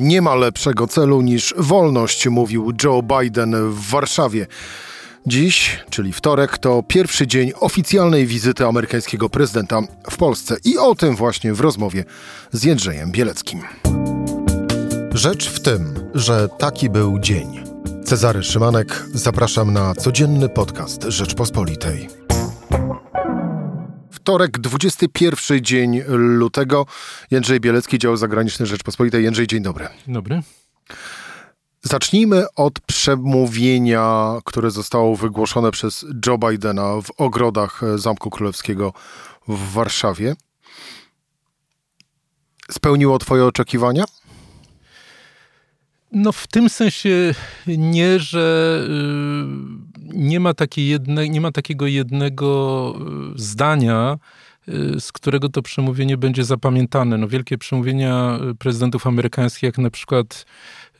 Nie ma lepszego celu niż wolność, mówił Joe Biden w Warszawie. Dziś, czyli wtorek, to pierwszy dzień oficjalnej wizyty amerykańskiego prezydenta w Polsce i o tym właśnie w rozmowie z Jędrzejem Bieleckim. Rzecz w tym, że taki był dzień. Cezary Szymanek, zapraszam na codzienny podcast Rzeczpospolitej. Wtorek, 21 dzień lutego. Jędrzej Bielecki, dział zagraniczny Rzeczpospolitej. Jędrzej, dzień dobry. Dobry. Zacznijmy od przemówienia, które zostało wygłoszone przez Joe Bidena w ogrodach Zamku Królewskiego w Warszawie. Spełniło Twoje oczekiwania? No w tym sensie nie, że y, nie ma, takiej jedne, nie ma takiego jednego y, zdania, y, z którego to przemówienie będzie zapamiętane. No, wielkie przemówienia prezydentów amerykańskich, jak na przykład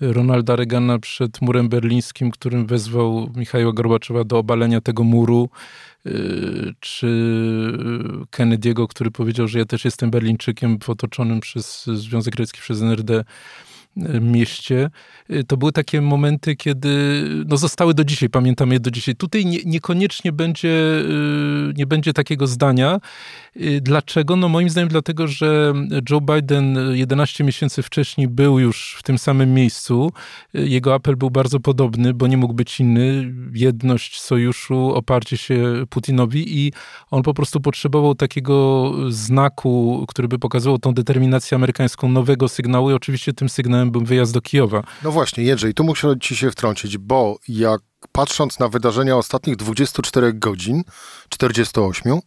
Ronalda Reagana przed murem berlińskim, którym wezwał Michała Gorbaczowa do obalenia tego muru, czy Kennedy'ego, który powiedział, że ja też jestem Berlińczykiem otoczonym przez Związek Radziecki, przez NRD mieście, y, to były takie momenty, kiedy no, zostały do dzisiaj, pamiętamy je do dzisiaj. Tutaj nie, niekoniecznie będzie, y, nie będzie takiego zdania. Y, dlaczego? No moim zdaniem dlatego, że Joe Biden 11 miesięcy wcześniej był już w tym samym miejscu. Jego apel był bardzo podobny, bo nie mógł być inny. Jedność sojuszu, oparcie się Putinowi i on po prostu potrzebował takiego znaku, który by pokazywał tą determinację amerykańską, nowego sygnału i oczywiście tym sygnałem był wyjazd do Kijowa. No właśnie, Jędrzej, tu muszę ci się wtrącić, bo jak patrząc na wydarzenia ostatnich 24 godzin, 48,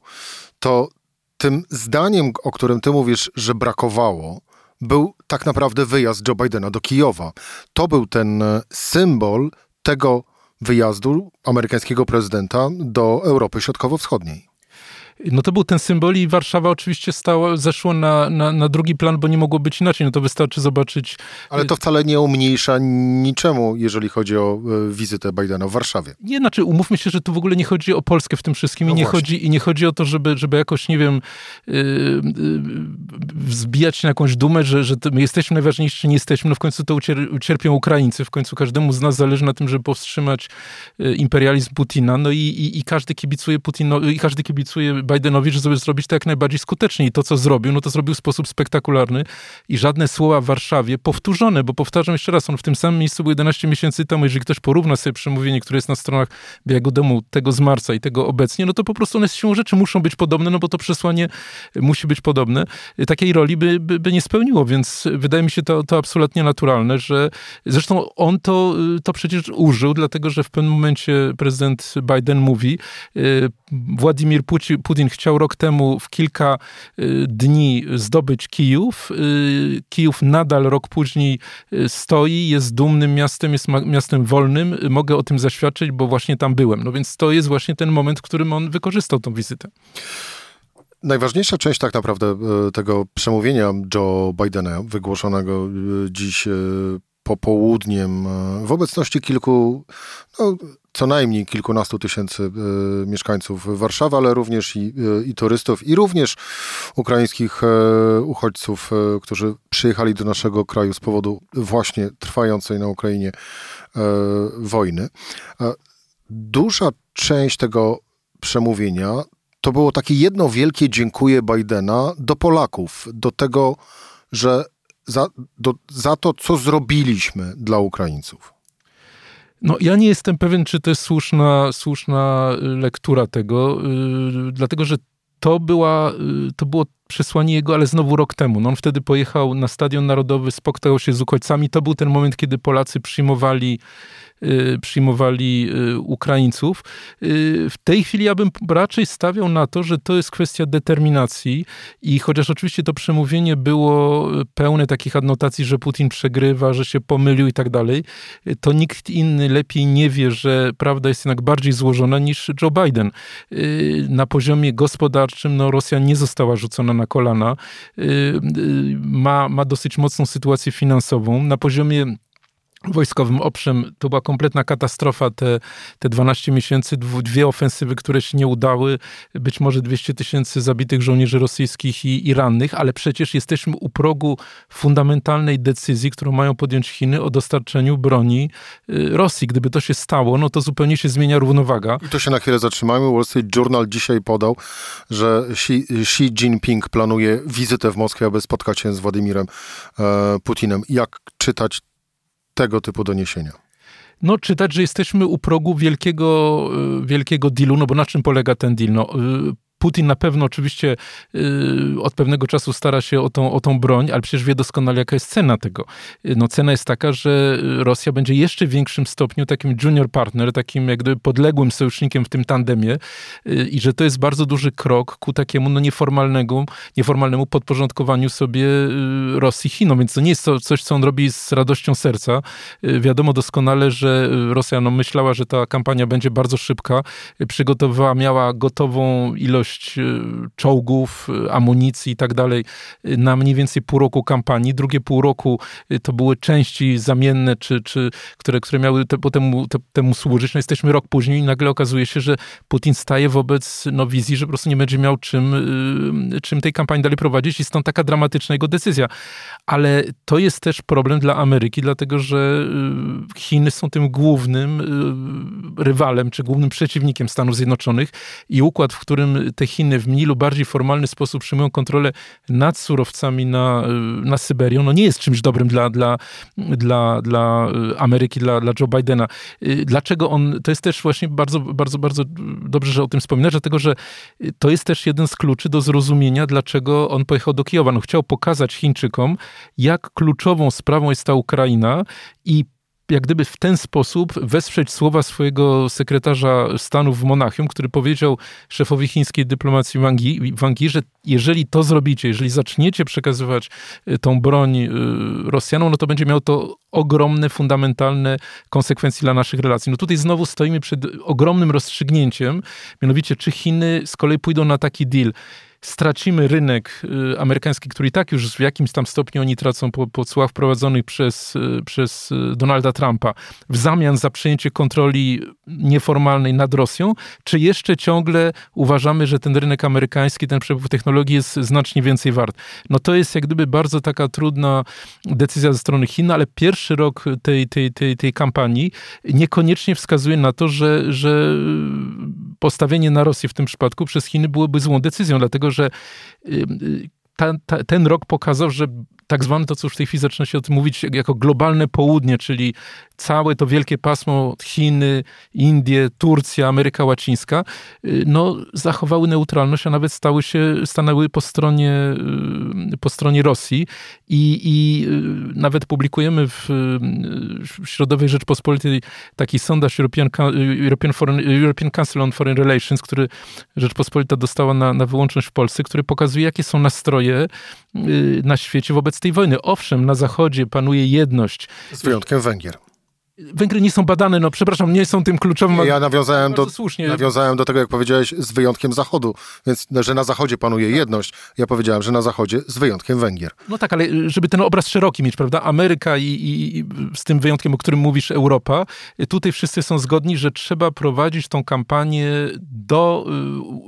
to tym zdaniem, o którym ty mówisz, że brakowało, był tak naprawdę wyjazd Joe Bidena do Kijowa. To był ten e, symbol tego wyjazdu amerykańskiego prezydenta do Europy Środkowo-Wschodniej. No to był ten symbol i Warszawa oczywiście stała, zeszło na, na, na, drugi plan, bo nie mogło być inaczej. No to wystarczy zobaczyć. Ale to wcale nie umniejsza niczemu, jeżeli chodzi o e, wizytę Bidena w Warszawie. Nie, znaczy umówmy się, że tu w ogóle nie chodzi o Polskę w tym wszystkim no i, nie chodzi, i nie chodzi o to, żeby, żeby jakoś, nie wiem, yy, yy, wzbijać na jakąś dumę, że, że my jesteśmy najważniejsi, czy nie jesteśmy. No w końcu to ucier ucierpią Ukraińcy. W końcu każdemu z nas zależy na tym, żeby powstrzymać imperializm Putina. No i, i, i każdy kibicuje Putinowi, i każdy kibicuje Bidenowi, żeby zrobić to jak najbardziej skutecznie. I to, co zrobił, no to zrobił w sposób spektakularny i żadne słowa w Warszawie powtórzone, bo powtarzam jeszcze raz, on w tym samym miejscu był 11 miesięcy temu. Jeżeli ktoś porówna sobie przemówienie, które jest na stronach Białego Domu, tego z marca i tego obecnie, no to po prostu one z siłą rzeczy muszą być podobne, no bo to przesłanie musi być podobne. Takiej roli by, by, by nie spełniło, więc wydaje mi się to, to absolutnie naturalne, że zresztą on to, to przecież użył, dlatego że w pewnym momencie prezydent Biden mówi, y, Władimir Putin chciał rok temu w kilka y, dni zdobyć Kijów. Y, Kijów nadal rok później y, stoi, jest dumnym miastem, jest miastem wolnym. Mogę o tym zaświadczyć, bo właśnie tam byłem. No więc to jest właśnie ten moment, w którym on wykorzystał tą wizytę. Najważniejsza część tak naprawdę tego przemówienia Joe Bidena, wygłoszonego dziś popołudniem w obecności kilku no, co najmniej kilkunastu tysięcy y, mieszkańców Warszawy, ale również i, y, i turystów, i również ukraińskich y, uchodźców, którzy przyjechali do naszego kraju z powodu właśnie trwającej na Ukrainie wojny. Duża część tego przemówienia to było takie jedno wielkie dziękuję Bidena do Polaków, do tego, że za, do, za to, co zrobiliśmy dla Ukraińców. No, ja nie jestem pewien, czy to jest słuszna, słuszna y, lektura tego, yy, dlatego że to, była, yy, to było przesłanie jego, ale znowu rok temu. No on wtedy pojechał na Stadion Narodowy, spotkał się z uchodźcami. To był ten moment, kiedy Polacy przyjmowali przyjmowali y, Ukraińców. Y, w tej chwili ja bym raczej stawiał na to, że to jest kwestia determinacji i chociaż oczywiście to przemówienie było pełne takich adnotacji, że Putin przegrywa, że się pomylił i tak dalej, to nikt inny lepiej nie wie, że prawda jest jednak bardziej złożona niż Joe Biden. Na poziomie gospodarczym no, Rosja nie została rzucona na kolana, ma, ma dosyć mocną sytuację finansową. Na poziomie wojskowym. Owszem, to była kompletna katastrofa, te, te 12 miesięcy, dwie ofensywy, które się nie udały, być może 200 tysięcy zabitych żołnierzy rosyjskich i, i rannych, ale przecież jesteśmy u progu fundamentalnej decyzji, którą mają podjąć Chiny o dostarczeniu broni y, Rosji. Gdyby to się stało, no to zupełnie się zmienia równowaga. I to się na chwilę zatrzymajmy. Wall Street Journal dzisiaj podał, że Xi, Xi Jinping planuje wizytę w Moskwie, aby spotkać się z Władimirem e, Putinem. Jak czytać tego typu doniesienia? No, czytać, że jesteśmy u progu wielkiego, y, wielkiego dealu, no bo na czym polega ten deal? No, y, Putin na pewno oczywiście yy, od pewnego czasu stara się o tą, o tą broń, ale przecież wie doskonale, jaka jest cena tego. Yy, no, cena jest taka, że Rosja będzie jeszcze w większym stopniu takim junior partner, takim jak gdyby podległym sojusznikiem w tym tandemie yy, i że to jest bardzo duży krok ku takiemu no, nieformalnemu, nieformalnemu podporządkowaniu sobie yy, Rosji Chinom. Więc to nie jest to coś, co on robi z radością serca. Yy, wiadomo doskonale, że Rosja no, myślała, że ta kampania będzie bardzo szybka. Przygotowała, miała gotową ilość ilość y, czołgów, y, amunicji i tak dalej y, na mniej więcej pół roku kampanii. Drugie pół roku to były części zamienne, czy, czy, które, które miały te, temu, te, temu służyć. No jesteśmy rok później i nagle okazuje się, że Putin staje wobec no, wizji, że po prostu nie będzie miał czym, czym tej kampanii dalej prowadzić i stąd taka dramatyczna jego decyzja. Ale to jest też problem dla Ameryki, dlatego że Chiny są tym głównym rywalem, czy głównym przeciwnikiem Stanów Zjednoczonych i układ, w którym te Chiny w mniej lub bardziej formalny sposób przyjmują kontrolę nad surowcami na, na Syberią, no nie jest czymś dobrym dla, dla, dla, dla Ameryki, dla, dla Joe Bidena. Dlaczego on, to jest też właśnie bardzo, bardzo, bardzo dobrze, że o tym wspominasz, dlatego, że to jest też jeden z kluczy do zrozumienia, dlaczego on pojechał do Kijowa. No, chciał pokazać Chińczykom, jak kluczową sprawą jest ta Ukraina i jak gdyby w ten sposób wesprzeć słowa swojego sekretarza stanu w Monachium, który powiedział szefowi chińskiej dyplomacji Wang Yi, że jeżeli to zrobicie, jeżeli zaczniecie przekazywać y, tą broń y, Rosjanom, no to będzie miało to ogromne, fundamentalne konsekwencje dla naszych relacji. No tutaj znowu stoimy przed ogromnym rozstrzygnięciem, mianowicie czy Chiny z kolei pójdą na taki deal, stracimy rynek y, amerykański, który i tak już w jakimś tam stopniu oni tracą po, po cłach wprowadzonych przez, y, przez y, Donalda Trumpa, w zamian za przejęcie kontroli nieformalnej nad Rosją, czy jeszcze ciągle uważamy, że ten rynek amerykański, ten przepływ technologii jest znacznie więcej wart? No to jest jak gdyby bardzo taka trudna decyzja ze strony Chin, ale pierwszy rok tej, tej, tej, tej kampanii niekoniecznie wskazuje na to, że, że postawienie na Rosję w tym przypadku przez Chiny byłoby złą decyzją, dlatego że y, ta, ta, ten rok pokazał, że tak zwane to, co już w tej tym mówić, jako globalne południe, czyli całe to wielkie pasmo Chiny, Indie, Turcja, Ameryka Łacińska, y, no, zachowały neutralność, a nawet stały się, stanęły po stronie, y, po stronie Rosji. I, i y, nawet publikujemy w, w Środowej Rzeczpospolitej taki sondaż European, European, Foreign, European Council on Foreign Relations, który Rzeczpospolita dostała na, na wyłączność w Polsce, który pokazuje, jakie są nastroje na świecie wobec tej wojny. Owszem, na Zachodzie panuje jedność. Z wyjątkiem Węgier. Węgry nie są badane, no przepraszam, nie są tym kluczowym. Ja nawiązałem do, słusznie. nawiązałem do tego, jak powiedziałeś, z wyjątkiem Zachodu, więc że na Zachodzie panuje jedność. Ja powiedziałem, że na Zachodzie z wyjątkiem Węgier. No tak, ale żeby ten obraz szeroki mieć, prawda? Ameryka i, i z tym wyjątkiem, o którym mówisz, Europa, tutaj wszyscy są zgodni, że trzeba prowadzić tą kampanię do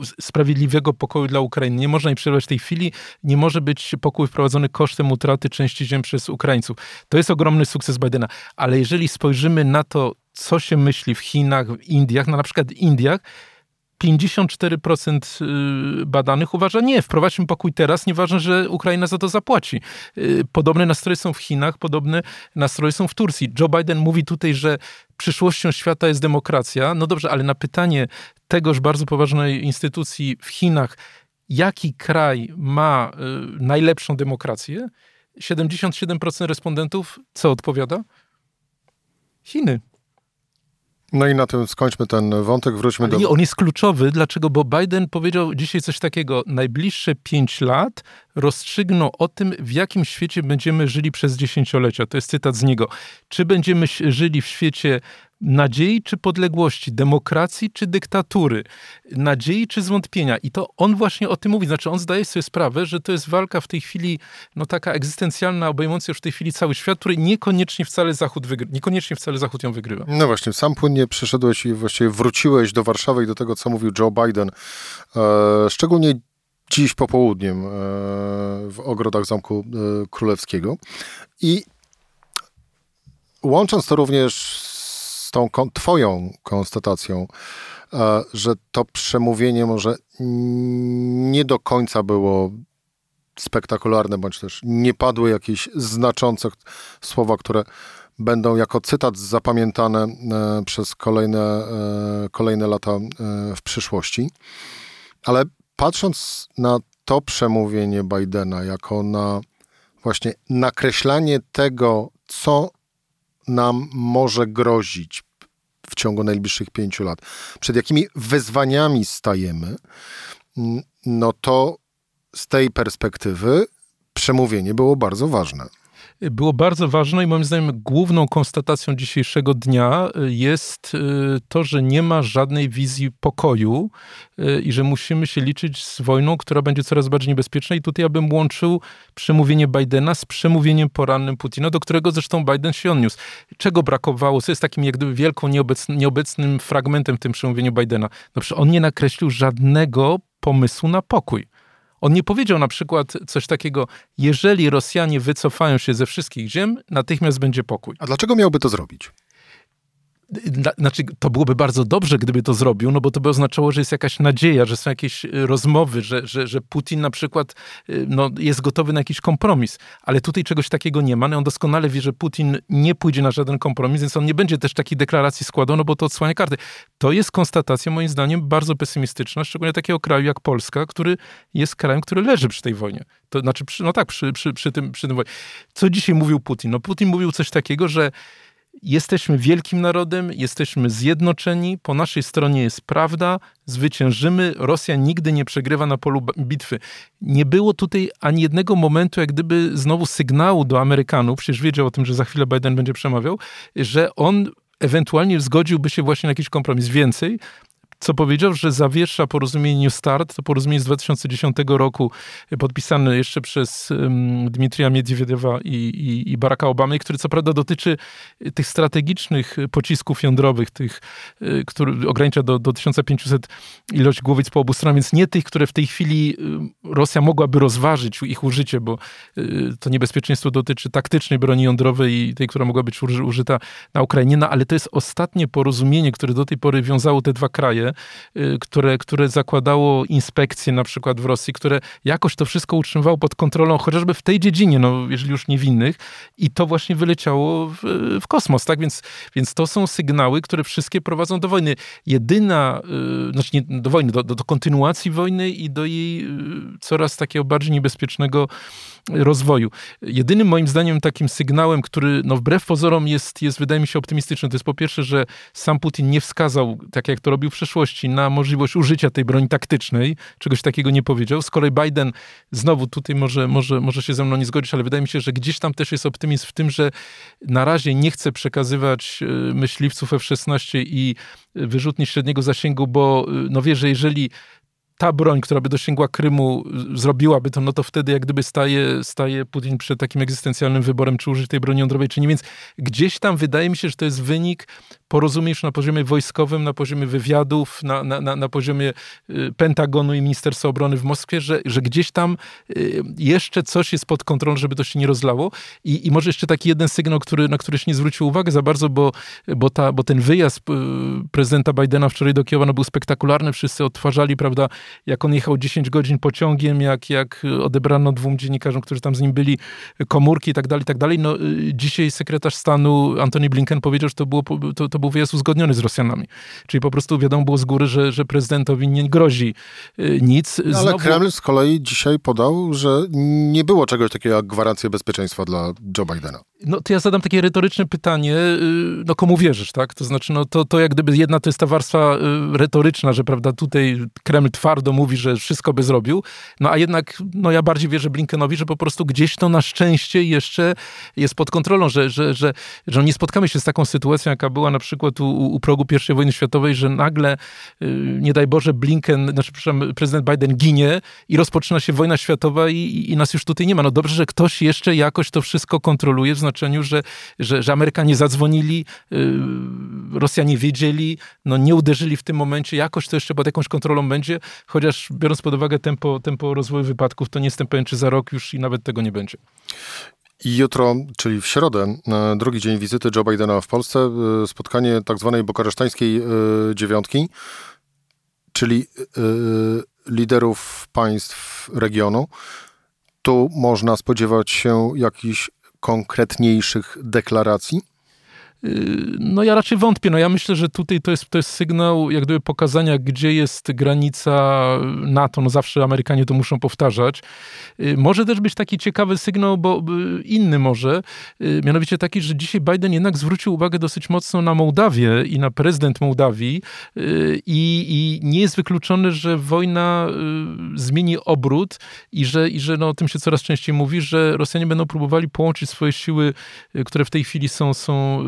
y, sprawiedliwego pokoju dla Ukrainy. Nie można jej przerwać w tej chwili, nie może być pokój wprowadzony kosztem utraty części ziem przez Ukraińców. To jest ogromny sukces Bidena, ale jeżeli spojrzymy spojrzymy na to, co się myśli w Chinach, w Indiach, no na przykład w Indiach, 54% y, badanych uważa, nie, wprowadźmy pokój teraz, nieważne, że Ukraina za to zapłaci. Y, podobne nastroje są w Chinach, podobne nastroje są w Turcji. Joe Biden mówi tutaj, że przyszłością świata jest demokracja. No dobrze, ale na pytanie tegoż bardzo poważnej instytucji w Chinach, jaki kraj ma y, najlepszą demokrację, 77% respondentów co odpowiada? Chiny. No i na tym skończmy ten wątek, wróćmy do... Nie, on jest kluczowy, dlaczego? Bo Biden powiedział dzisiaj coś takiego, najbliższe pięć lat rozstrzygną o tym, w jakim świecie będziemy żyli przez dziesięciolecia. To jest cytat z niego. Czy będziemy żyli w świecie nadziei czy podległości, demokracji czy dyktatury, nadziei czy zwątpienia. I to on właśnie o tym mówi. Znaczy on zdaje sobie sprawę, że to jest walka w tej chwili, no taka egzystencjalna, obejmująca już w tej chwili cały świat, który niekoniecznie wcale Zachód, wygry- niekoniecznie wcale Zachód ją wygrywa. No właśnie, sam płynnie przyszedłeś i właściwie wróciłeś do Warszawy i do tego, co mówił Joe Biden. E, szczególnie dziś popołudniem e, w ogrodach Zamku e, Królewskiego. I łącząc to również tą twoją konstatacją, e, że to przemówienie może nie do końca było spektakularne, bądź też nie padły jakieś znaczące słowa, które będą jako cytat zapamiętane przez kolejne, kolejne lata w przyszłości. Ale patrząc na to przemówienie Bidena jako na właśnie nakreślanie tego, co nam może grozić w ciągu najbliższych pięciu lat, przed jakimi wyzwaniami stajemy, no to z tej perspektywy przemówienie było bardzo ważne było bardzo ważne i moim zdaniem główną konstatacją dzisiejszego dnia y, jest y, to, że nie ma żadnej wizji pokoju y, i że musimy się liczyć z wojną, która będzie coraz bardziej niebezpieczna. I tutaj ja bym łączył przemówienie Bidena z przemówieniem porannym Putina, do którego zresztą Biden się odniósł. Czego brakowało? Co jest takim jak gdyby wielką, nieobecnym, nieobecnym fragmentem w tym przemówieniu Bidena? No on nie nakreślił żadnego pomysłu na pokój. On nie powiedział na przykład coś takiego, jeżeli Rosjanie wycofają się ze wszystkich ziem, natychmiast będzie pokój. A dlaczego miałby to zrobić? Znaczy, to byłoby bardzo dobrze, gdyby to zrobił, no bo to by oznaczało, że jest jakaś nadzieja, że są jakieś y, rozmowy, że, że, że Putin na przykład y, no, jest gotowy na jakiś kompromis. Ale tutaj czegoś takiego nie ma. No, on doskonale wie, że Putin nie pójdzie na żaden kompromis, więc on nie będzie też takiej deklaracji składał, no bo to odsłania karty. To jest konstatacja, moim zdaniem, bardzo pesymistyczna, szczególnie takiego kraju jak Polska, który jest krajem, który leży przy tej wojnie. To znaczy, przy, no tak, przy, przy, przy, tym, przy tym wojnie. Co dzisiaj mówił Putin? No Putin mówił coś takiego, że Jesteśmy wielkim narodem, jesteśmy zjednoczeni, po naszej stronie jest prawda, zwyciężymy. Rosja nigdy nie przegrywa na polu bitwy. Nie było tutaj ani jednego momentu, jak gdyby znowu sygnału do Amerykanów, przecież wiedział o tym, że za chwilę Biden będzie przemawiał, że on ewentualnie zgodziłby się właśnie na jakiś kompromis. Więcej, co powiedział, że zawiesza porozumienie Start, to porozumienie z 2010 roku, e, podpisane jeszcze przez um, Dmitrija Miedwiediewa i, i, i Baracka Obamy, który co prawda dotyczy e, tych strategicznych pocisków jądrowych, tych, e, który ogranicza do, do 1500 ilość głowic po obu stronach, więc nie tych, które w tej chwili Rosja mogłaby rozważyć ich użycie, bo to niebezpieczeństwo dotyczy taktycznej broni jądrowej i tej, która mogła być użyta na Ukrainie, no ale to jest ostatnie porozumienie, które do tej pory wiązało te dwa kraje, które, które zakładało inspekcje na przykład w Rosji, które jakoś to wszystko utrzymywało pod kontrolą, chociażby w tej dziedzinie, no, jeżeli już niewinnych, i to właśnie wyleciało w, w kosmos, tak? Więc, więc to są sygnały, które wszystkie prowadzą do wojny. Jedyna, yy, znaczy nie do wojny, do, do, do kontynuacji wojny i do jej yy, coraz takiego bardziej niebezpiecznego rozwoju. Jedynym moim zdaniem takim sygnałem, który no wbrew pozorom jest, jest wydaje mi się optymistyczny, to jest po pierwsze, że sam Putin nie wskazał, tak jak to robił w przeszłości, na możliwość użycia tej broni taktycznej, czegoś takiego nie powiedział. Z kolei Biden, znowu tutaj może, może, może się ze mną nie zgodzić, ale wydaje mi się, że gdzieś tam też jest optymizm w tym, że na razie nie chce przekazywać e, myśliwców F-16 i wyrzutni średniego zasięgu, bo e, no wie, że jeżeli ta broń, która by dosięgła Krymu, zrobiłaby to, no to wtedy jak gdyby staje, staje Putin przed takim egzystencjalnym wyborem, czy użyć tej broni jądrowej, czy nie. Więc gdzieś tam wydaje mi się, że to jest wynik porozumień na poziomie wojskowym, na poziomie wywiadów, na, na, na, na poziomie y, Pentagonu i Ministerstwa Obrony w Moskwie, że, że gdzieś tam y, jeszcze coś jest pod kontrolą, żeby to się nie rozlało. I, i może jeszcze taki jeden sygnał, który, na który się nie zwrócił uwagę za bardzo, bo, bo, ta, bo ten wyjazd y, prezydenta Bidena wczoraj do Kijowa no, był spektakularny. Wszyscy odtwarzali, prawda, jak on jechał 10 godzin pociągiem, jak, jak odebrano dwóm dziennikarzom, którzy tam z nim byli, komórki i tak dalej, tak dalej. No, dzisiaj sekretarz stanu Antony Blinken powiedział, że to, było, to, to wyjazd uzgodniony z Rosjanami. Czyli po prostu wiadomo było z góry, że, że prezydentowi nie grozi y, nic. No, ale Kreml z kolei dzisiaj podał, że nie było czegoś takiego jak gwarancja bezpieczeństwa dla Joe Bidena. No to ja zadam takie retoryczne pytanie, y, no komu wierzysz, tak? To znaczy, no to, to jak gdyby jedna to jest ta warstwa y, retoryczna, że prawda, tutaj Kreml twardo mówi, że wszystko by zrobił, no a jednak, no ja bardziej wierzę Blinkenowi, że po prostu gdzieś to na szczęście jeszcze jest pod kontrolą, że, że, że, że nie spotkamy się z taką sytuacją, jaka była na przykład u, u progu I wojny światowej, że nagle, y, nie daj Boże, Blinken, znaczy, przepraszam, prezydent Biden ginie i rozpoczyna się wojna światowa i, i, nas już tutaj nie ma. No dobrze, że ktoś jeszcze jakoś to wszystko kontroluje, w że, że, że Amerykanie zadzwonili, yy, Rosjanie wiedzieli, no nie uderzyli w tym momencie, jakoś to jeszcze pod jakąś kontrolą będzie, chociaż biorąc pod uwagę tempo, tempo rozwoju wypadków, to nie jestem pewien, czy za rok już i nawet tego nie będzie. I jutro, czyli w środę, drugi dzień wizyty Joe Bidena w Polsce, e, spotkanie tak zwanej bukaresztańskiej e, dziewiątki, czyli e, liderów państw regionu. Tu można spodziewać się jakichś konkretniejszych deklaracji? No ja raczej wątpię. No ja myślę, że tutaj to jest, to jest sygnał jak gdyby pokazania, gdzie jest granica NATO. No zawsze Amerykanie to muszą powtarzać. Y, może też być taki ciekawy sygnał, bo inny może, y, mianowicie taki, że dzisiaj Biden jednak zwrócił uwagę dosyć mocno na Mołdawię i na prezydent Mołdawii y, i, i nie jest wykluczone, że wojna zmieni obrót i że, i że no, o tym się coraz częściej mówi, że Rosjanie będą próbowali połączyć swoje siły, które w tej chwili są, są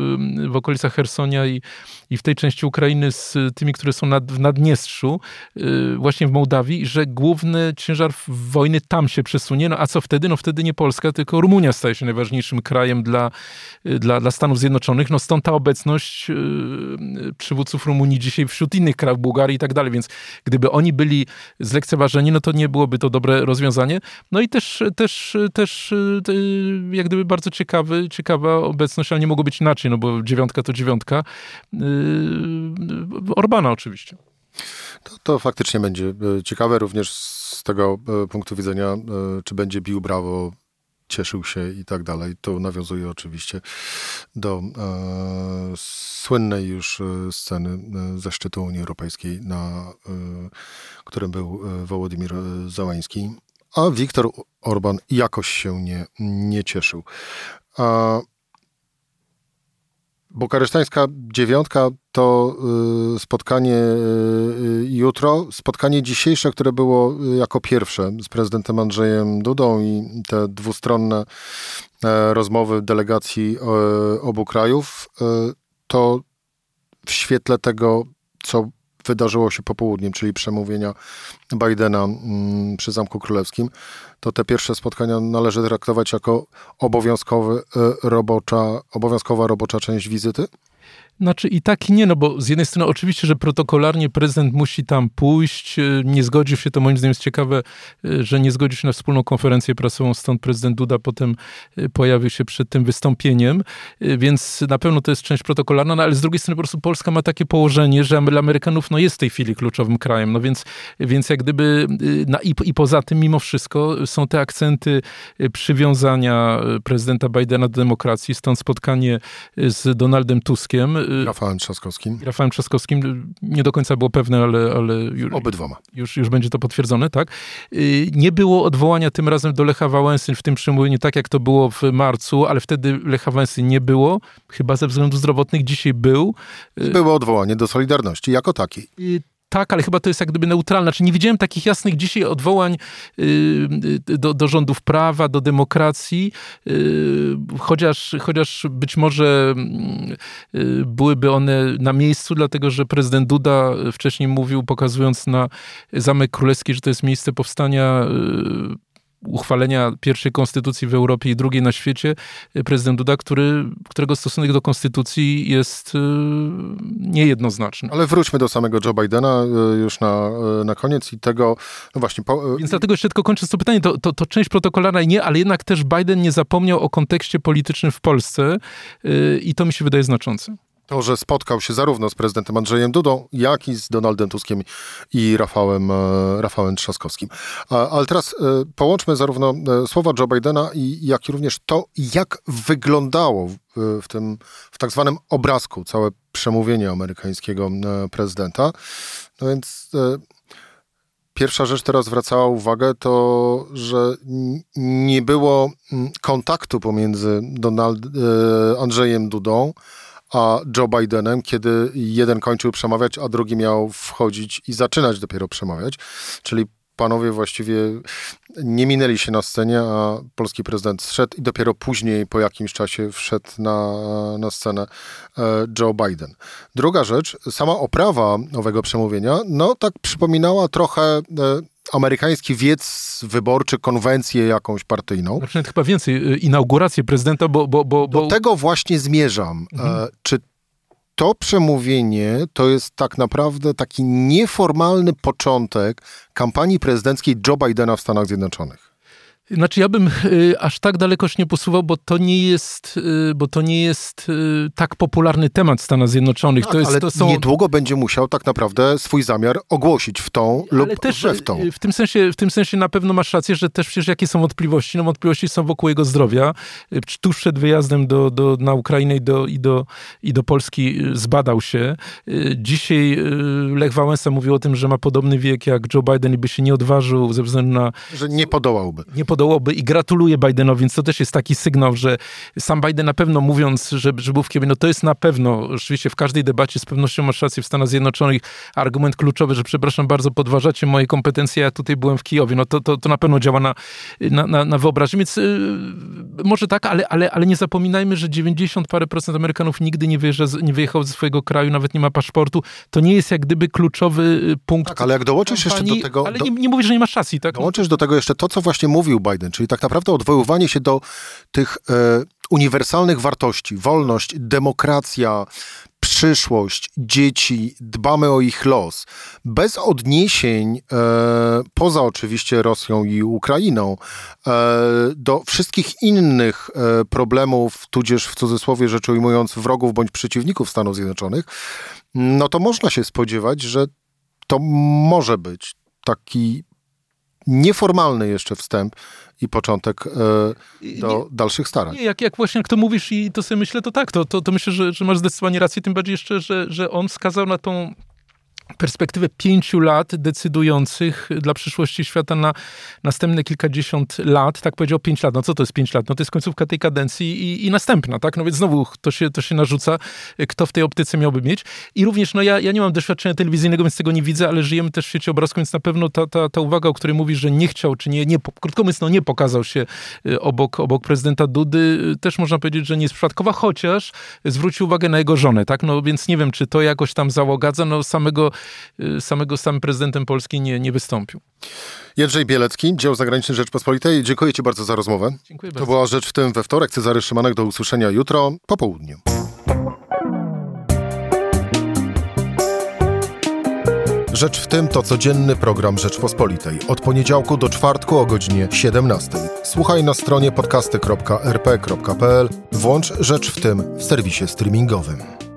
w okolicach Hersonia i, i w tej części Ukrainy z tymi, które są nad, w Naddniestrzu, y, właśnie w Mołdawii, że główny ciężar wojny tam się przesunie. No a co wtedy? No wtedy nie Polska, tylko Rumunia staje się najważniejszym krajem dla, y, dla, dla Stanów Zjednoczonych. No stąd ta obecność y, przywódców Rumunii dzisiaj wśród innych krajów, Bułgarii i tak dalej. Więc gdyby oni byli zlekceważeni, no to nie byłoby to dobre rozwiązanie. No i też, też, też jak gdyby bardzo ciekawy, ciekawa obecność, ale nie mogło być inaczej, no bo dziewiątka to dziewiątka. Yy, Orbana oczywiście. To, to faktycznie będzie e, ciekawe również z tego e, punktu widzenia, e, czy będzie bił brawo cieszył się i tak dalej. To nawiązuje oczywiście do e, słynnej już sceny ze szczytu Unii Europejskiej, na e, którym był Wołodymir Załański, a Viktor Orban jakoś się nie, nie cieszył. A Bukaresztańska dziewiątka to y, spotkanie y, jutro. Spotkanie dzisiejsze, które było y, jako pierwsze z prezydentem Andrzejem Dudą i te dwustronne e, rozmowy delegacji e, obu krajów, e, to w świetle tego, co wydarzyło się popołudniem, czyli przemówienia Bidena mm, przy Zamku Królewskim, to te pierwsze spotkania należy traktować jako obowiązkowy, robocza, obowiązkowa robocza część wizyty? Znaczy i tak i nie, no bo z jednej strony oczywiście, że protokolarnie prezydent musi tam pójść, e, nie zgodził się, to moim zdaniem jest ciekawe, e, że nie zgodził się na wspólną konferencję prasową, stąd prezydent Duda potem e, pojawił się przed tym wystąpieniem, więc na pewno to jest część protokolarna, no ale z drugiej strony po prostu Polska ma takie położenie, że dla Amerykanów no jest w tej chwili kluczowym krajem, no więc, więc jak gdyby i, i poza tym mimo wszystko są te akcenty przywiązania prezydenta Bidena do demokracji, stąd spotkanie z Donaldem Tuskiem, Rafałem Trzaskowskim. Rafałem Trzaskowskim nie do końca było pewne, ale... ale już, Obydwoma. Już, już będzie to potwierdzone, tak. Y, nie było odwołania tym razem do Lecha Wałęsy w tym przemówieniu, tak jak to było w marcu, ale wtedy Lecha Wałęsy nie było, chyba ze względów zdrowotnych dzisiaj był. Y, było odwołanie do Solidarności jako takiej. Tak, ale chyba to jest jak gdyby neutralne. Znaczy nie widziałem takich jasnych dzisiaj odwołań yy, do, do rządów prawa, do demokracji, yy, chociaż, chociaż być może yy, byłyby one na miejscu, dlatego że prezydent Duda wcześniej mówił, pokazując na Zamek Królewski, że to jest miejsce powstania uchwalenia pierwszej konstytucji w Europie i drugiej na świecie, prezydent Duda, który, którego stosunek do konstytucji jest y, niejednoznaczny. Ale wróćmy do samego Joe Bidena y, już na, y, na koniec i tego, no właśnie... Po... Więc dlatego jeszcze tylko kończę to pytanie, to, to, to część protokolarna nie, ale jednak też Biden nie zapomniał o kontekście politycznym w Polsce i to mi się wydaje znaczące. To, że spotkał się zarówno z prezydentem Andrzejem Dudą, jak i z Donaldem Tuskiem i Rafałem, e, Rafałem Trzaskowskim. Ale teraz e, połączmy zarówno e, słowa Joe Bidena, jak i również to, jak wyglądało w, tym, w tak zwanym obrazku całe przemówienie amerykańskiego prezydenta. No więc pierwsza rzecz teraz zwracała uwagę, to że nie było kontaktu pomiędzy Donald, Andrzejem Dudą a Joe Bidenem, kiedy jeden kończył przemawiać, a drugi miał wchodzić i zaczynać dopiero przemawiać. Czyli panowie właściwie nie minęli się na scenie, a polski prezydent zszedł i dopiero później, po jakimś czasie, wszedł na, na scenę e, Joe Biden. Druga rzecz, sama oprawa owego przemówienia, no tak przypominała trochę e, amerykański wiec wyborczy, konwencję jakąś partyjną. Znaczy chyba więcej, e, inaugurację prezydenta, bo... bo, bo, bo... Do tego właśnie zmierzam. Mhm. Czy to przemówienie to jest tak naprawdę taki nieformalny początek kampanii prezydenckiej Joe Bidena w Stanach Zjednoczonych. Znaczy ja bym y, aż tak dalekoś nie posuwał, bo to nie jest, y, bo to nie jest y, tak popularny temat w Stanach Zjednoczonych. Tak, to jest, ale to są... niedługo będzie musiał tak naprawdę swój zamiar ogłosić w tą ale lub też, w tą. W tym, sensie, w tym sensie na pewno masz rację, że też przecież jakie są wątpliwości? No wątpliwości są wokół jego zdrowia. Tuż przed wyjazdem do, do, na Ukrainę i do, i, do, i do Polski zbadał się. Dzisiaj Lech Wałęsa mówił o tym, że ma podobny wiek jak Joe Biden i by się nie odważył ze względu na... Że nie podołałby. Nie podołałby podołoby i gratuluję Bidenowi, więc to też jest taki sygnał, że sam Biden na pewno mówiąc, że, że był w Kijowie, no to jest na pewno, oczywiście w każdej debacie z pewnością masz rację w Stanach Zjednoczonych, argument kluczowy, że przepraszam bardzo, podważacie moje kompetencje, ja tutaj byłem w Kijowie, no to, to, to na pewno działa na, na, na, na wyobraźnię, więc yy, może tak, ale, ale, ale nie zapominajmy, że 90 parę procent Amerykanów nigdy nie, wyjeżdża, nie wyjechał ze swojego kraju, nawet nie ma paszportu, to nie jest jak gdyby kluczowy y, punkt. Tak, ale jak dołączysz kampanii, jeszcze do tego... Ale do... nie, nie mówisz, że nie masz racji, tak? Dołączysz do tego jeszcze to, co właśnie mówił Biden, czyli tak naprawdę odwoływanie się do tych e, uniwersalnych wartości, wolność, demokracja, przyszłość, dzieci, dbamy o ich los, bez odniesień, e, poza oczywiście Rosją i Ukrainą, e, do wszystkich innych e, problemów, tudzież w cudzysłowie rzecz ujmując, wrogów bądź przeciwników Stanów Zjednoczonych, no to można się spodziewać, że to może być taki nieformalny jeszcze wstęp i początek e, do nie, dalszych starań. Nie, jak, jak właśnie jak to mówisz i to sobie myślę, to tak, to, to, to myślę, że, że masz zdecydowanie rację, tym bardziej jeszcze, że, że on wskazał na tą perspektywę pięciu lat decydujących dla przyszłości świata na następne kilkadziesiąt lat, tak powiedział pięć lat, no co to jest pięć lat? No to jest końcówka tej kadencji i, i następna, tak? No więc znowu to się, to się narzuca, kto w tej optyce miałby mieć. I również, no ja, ja nie mam doświadczenia telewizyjnego, więc tego nie widzę, ale żyjemy też w świecie obrazku, więc na pewno ta, ta, ta uwaga, o której mówisz, że nie chciał, czy nie, nie krótko mówiąc, no nie pokazał się y, obok, obok prezydenta Dudy, y, też można powiedzieć, że nie jest przypadkowa, chociaż zwrócił uwagę na jego żonę, tak? No więc nie wiem, czy to jakoś tam załogadza, no samego samego sam prezydentem Polski nie, nie wystąpił. Jędrzej Bielecki, dział zagraniczny Rzeczpospolitej. Dziękuję Ci bardzo za rozmowę. Dziękuję bardzo. To była Rzecz w tym we wtorek. Cezary Szymanek, do usłyszenia jutro po południu. Rzecz w tym to codzienny program Rzeczpospolitej. Od poniedziałku do czwartku o godzinie 17. Słuchaj na stronie podcasty.rp.pl. Włącz Rzecz w tym w serwisie streamingowym.